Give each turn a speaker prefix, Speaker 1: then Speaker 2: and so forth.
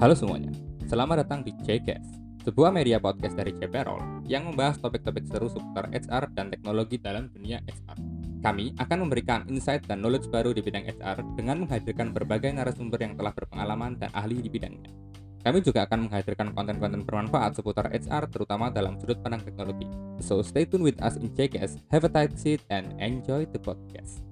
Speaker 1: Halo semuanya, selamat datang di JCast, sebuah media podcast dari JPROL yang membahas topik-topik seru seputar HR dan teknologi dalam dunia HR. Kami akan memberikan insight dan knowledge baru di bidang HR dengan menghadirkan berbagai narasumber yang telah berpengalaman dan ahli di bidangnya. Kami juga akan menghadirkan konten-konten bermanfaat seputar HR terutama dalam sudut pandang teknologi. So stay tuned with us in JKS, have a tight seat, and enjoy the podcast.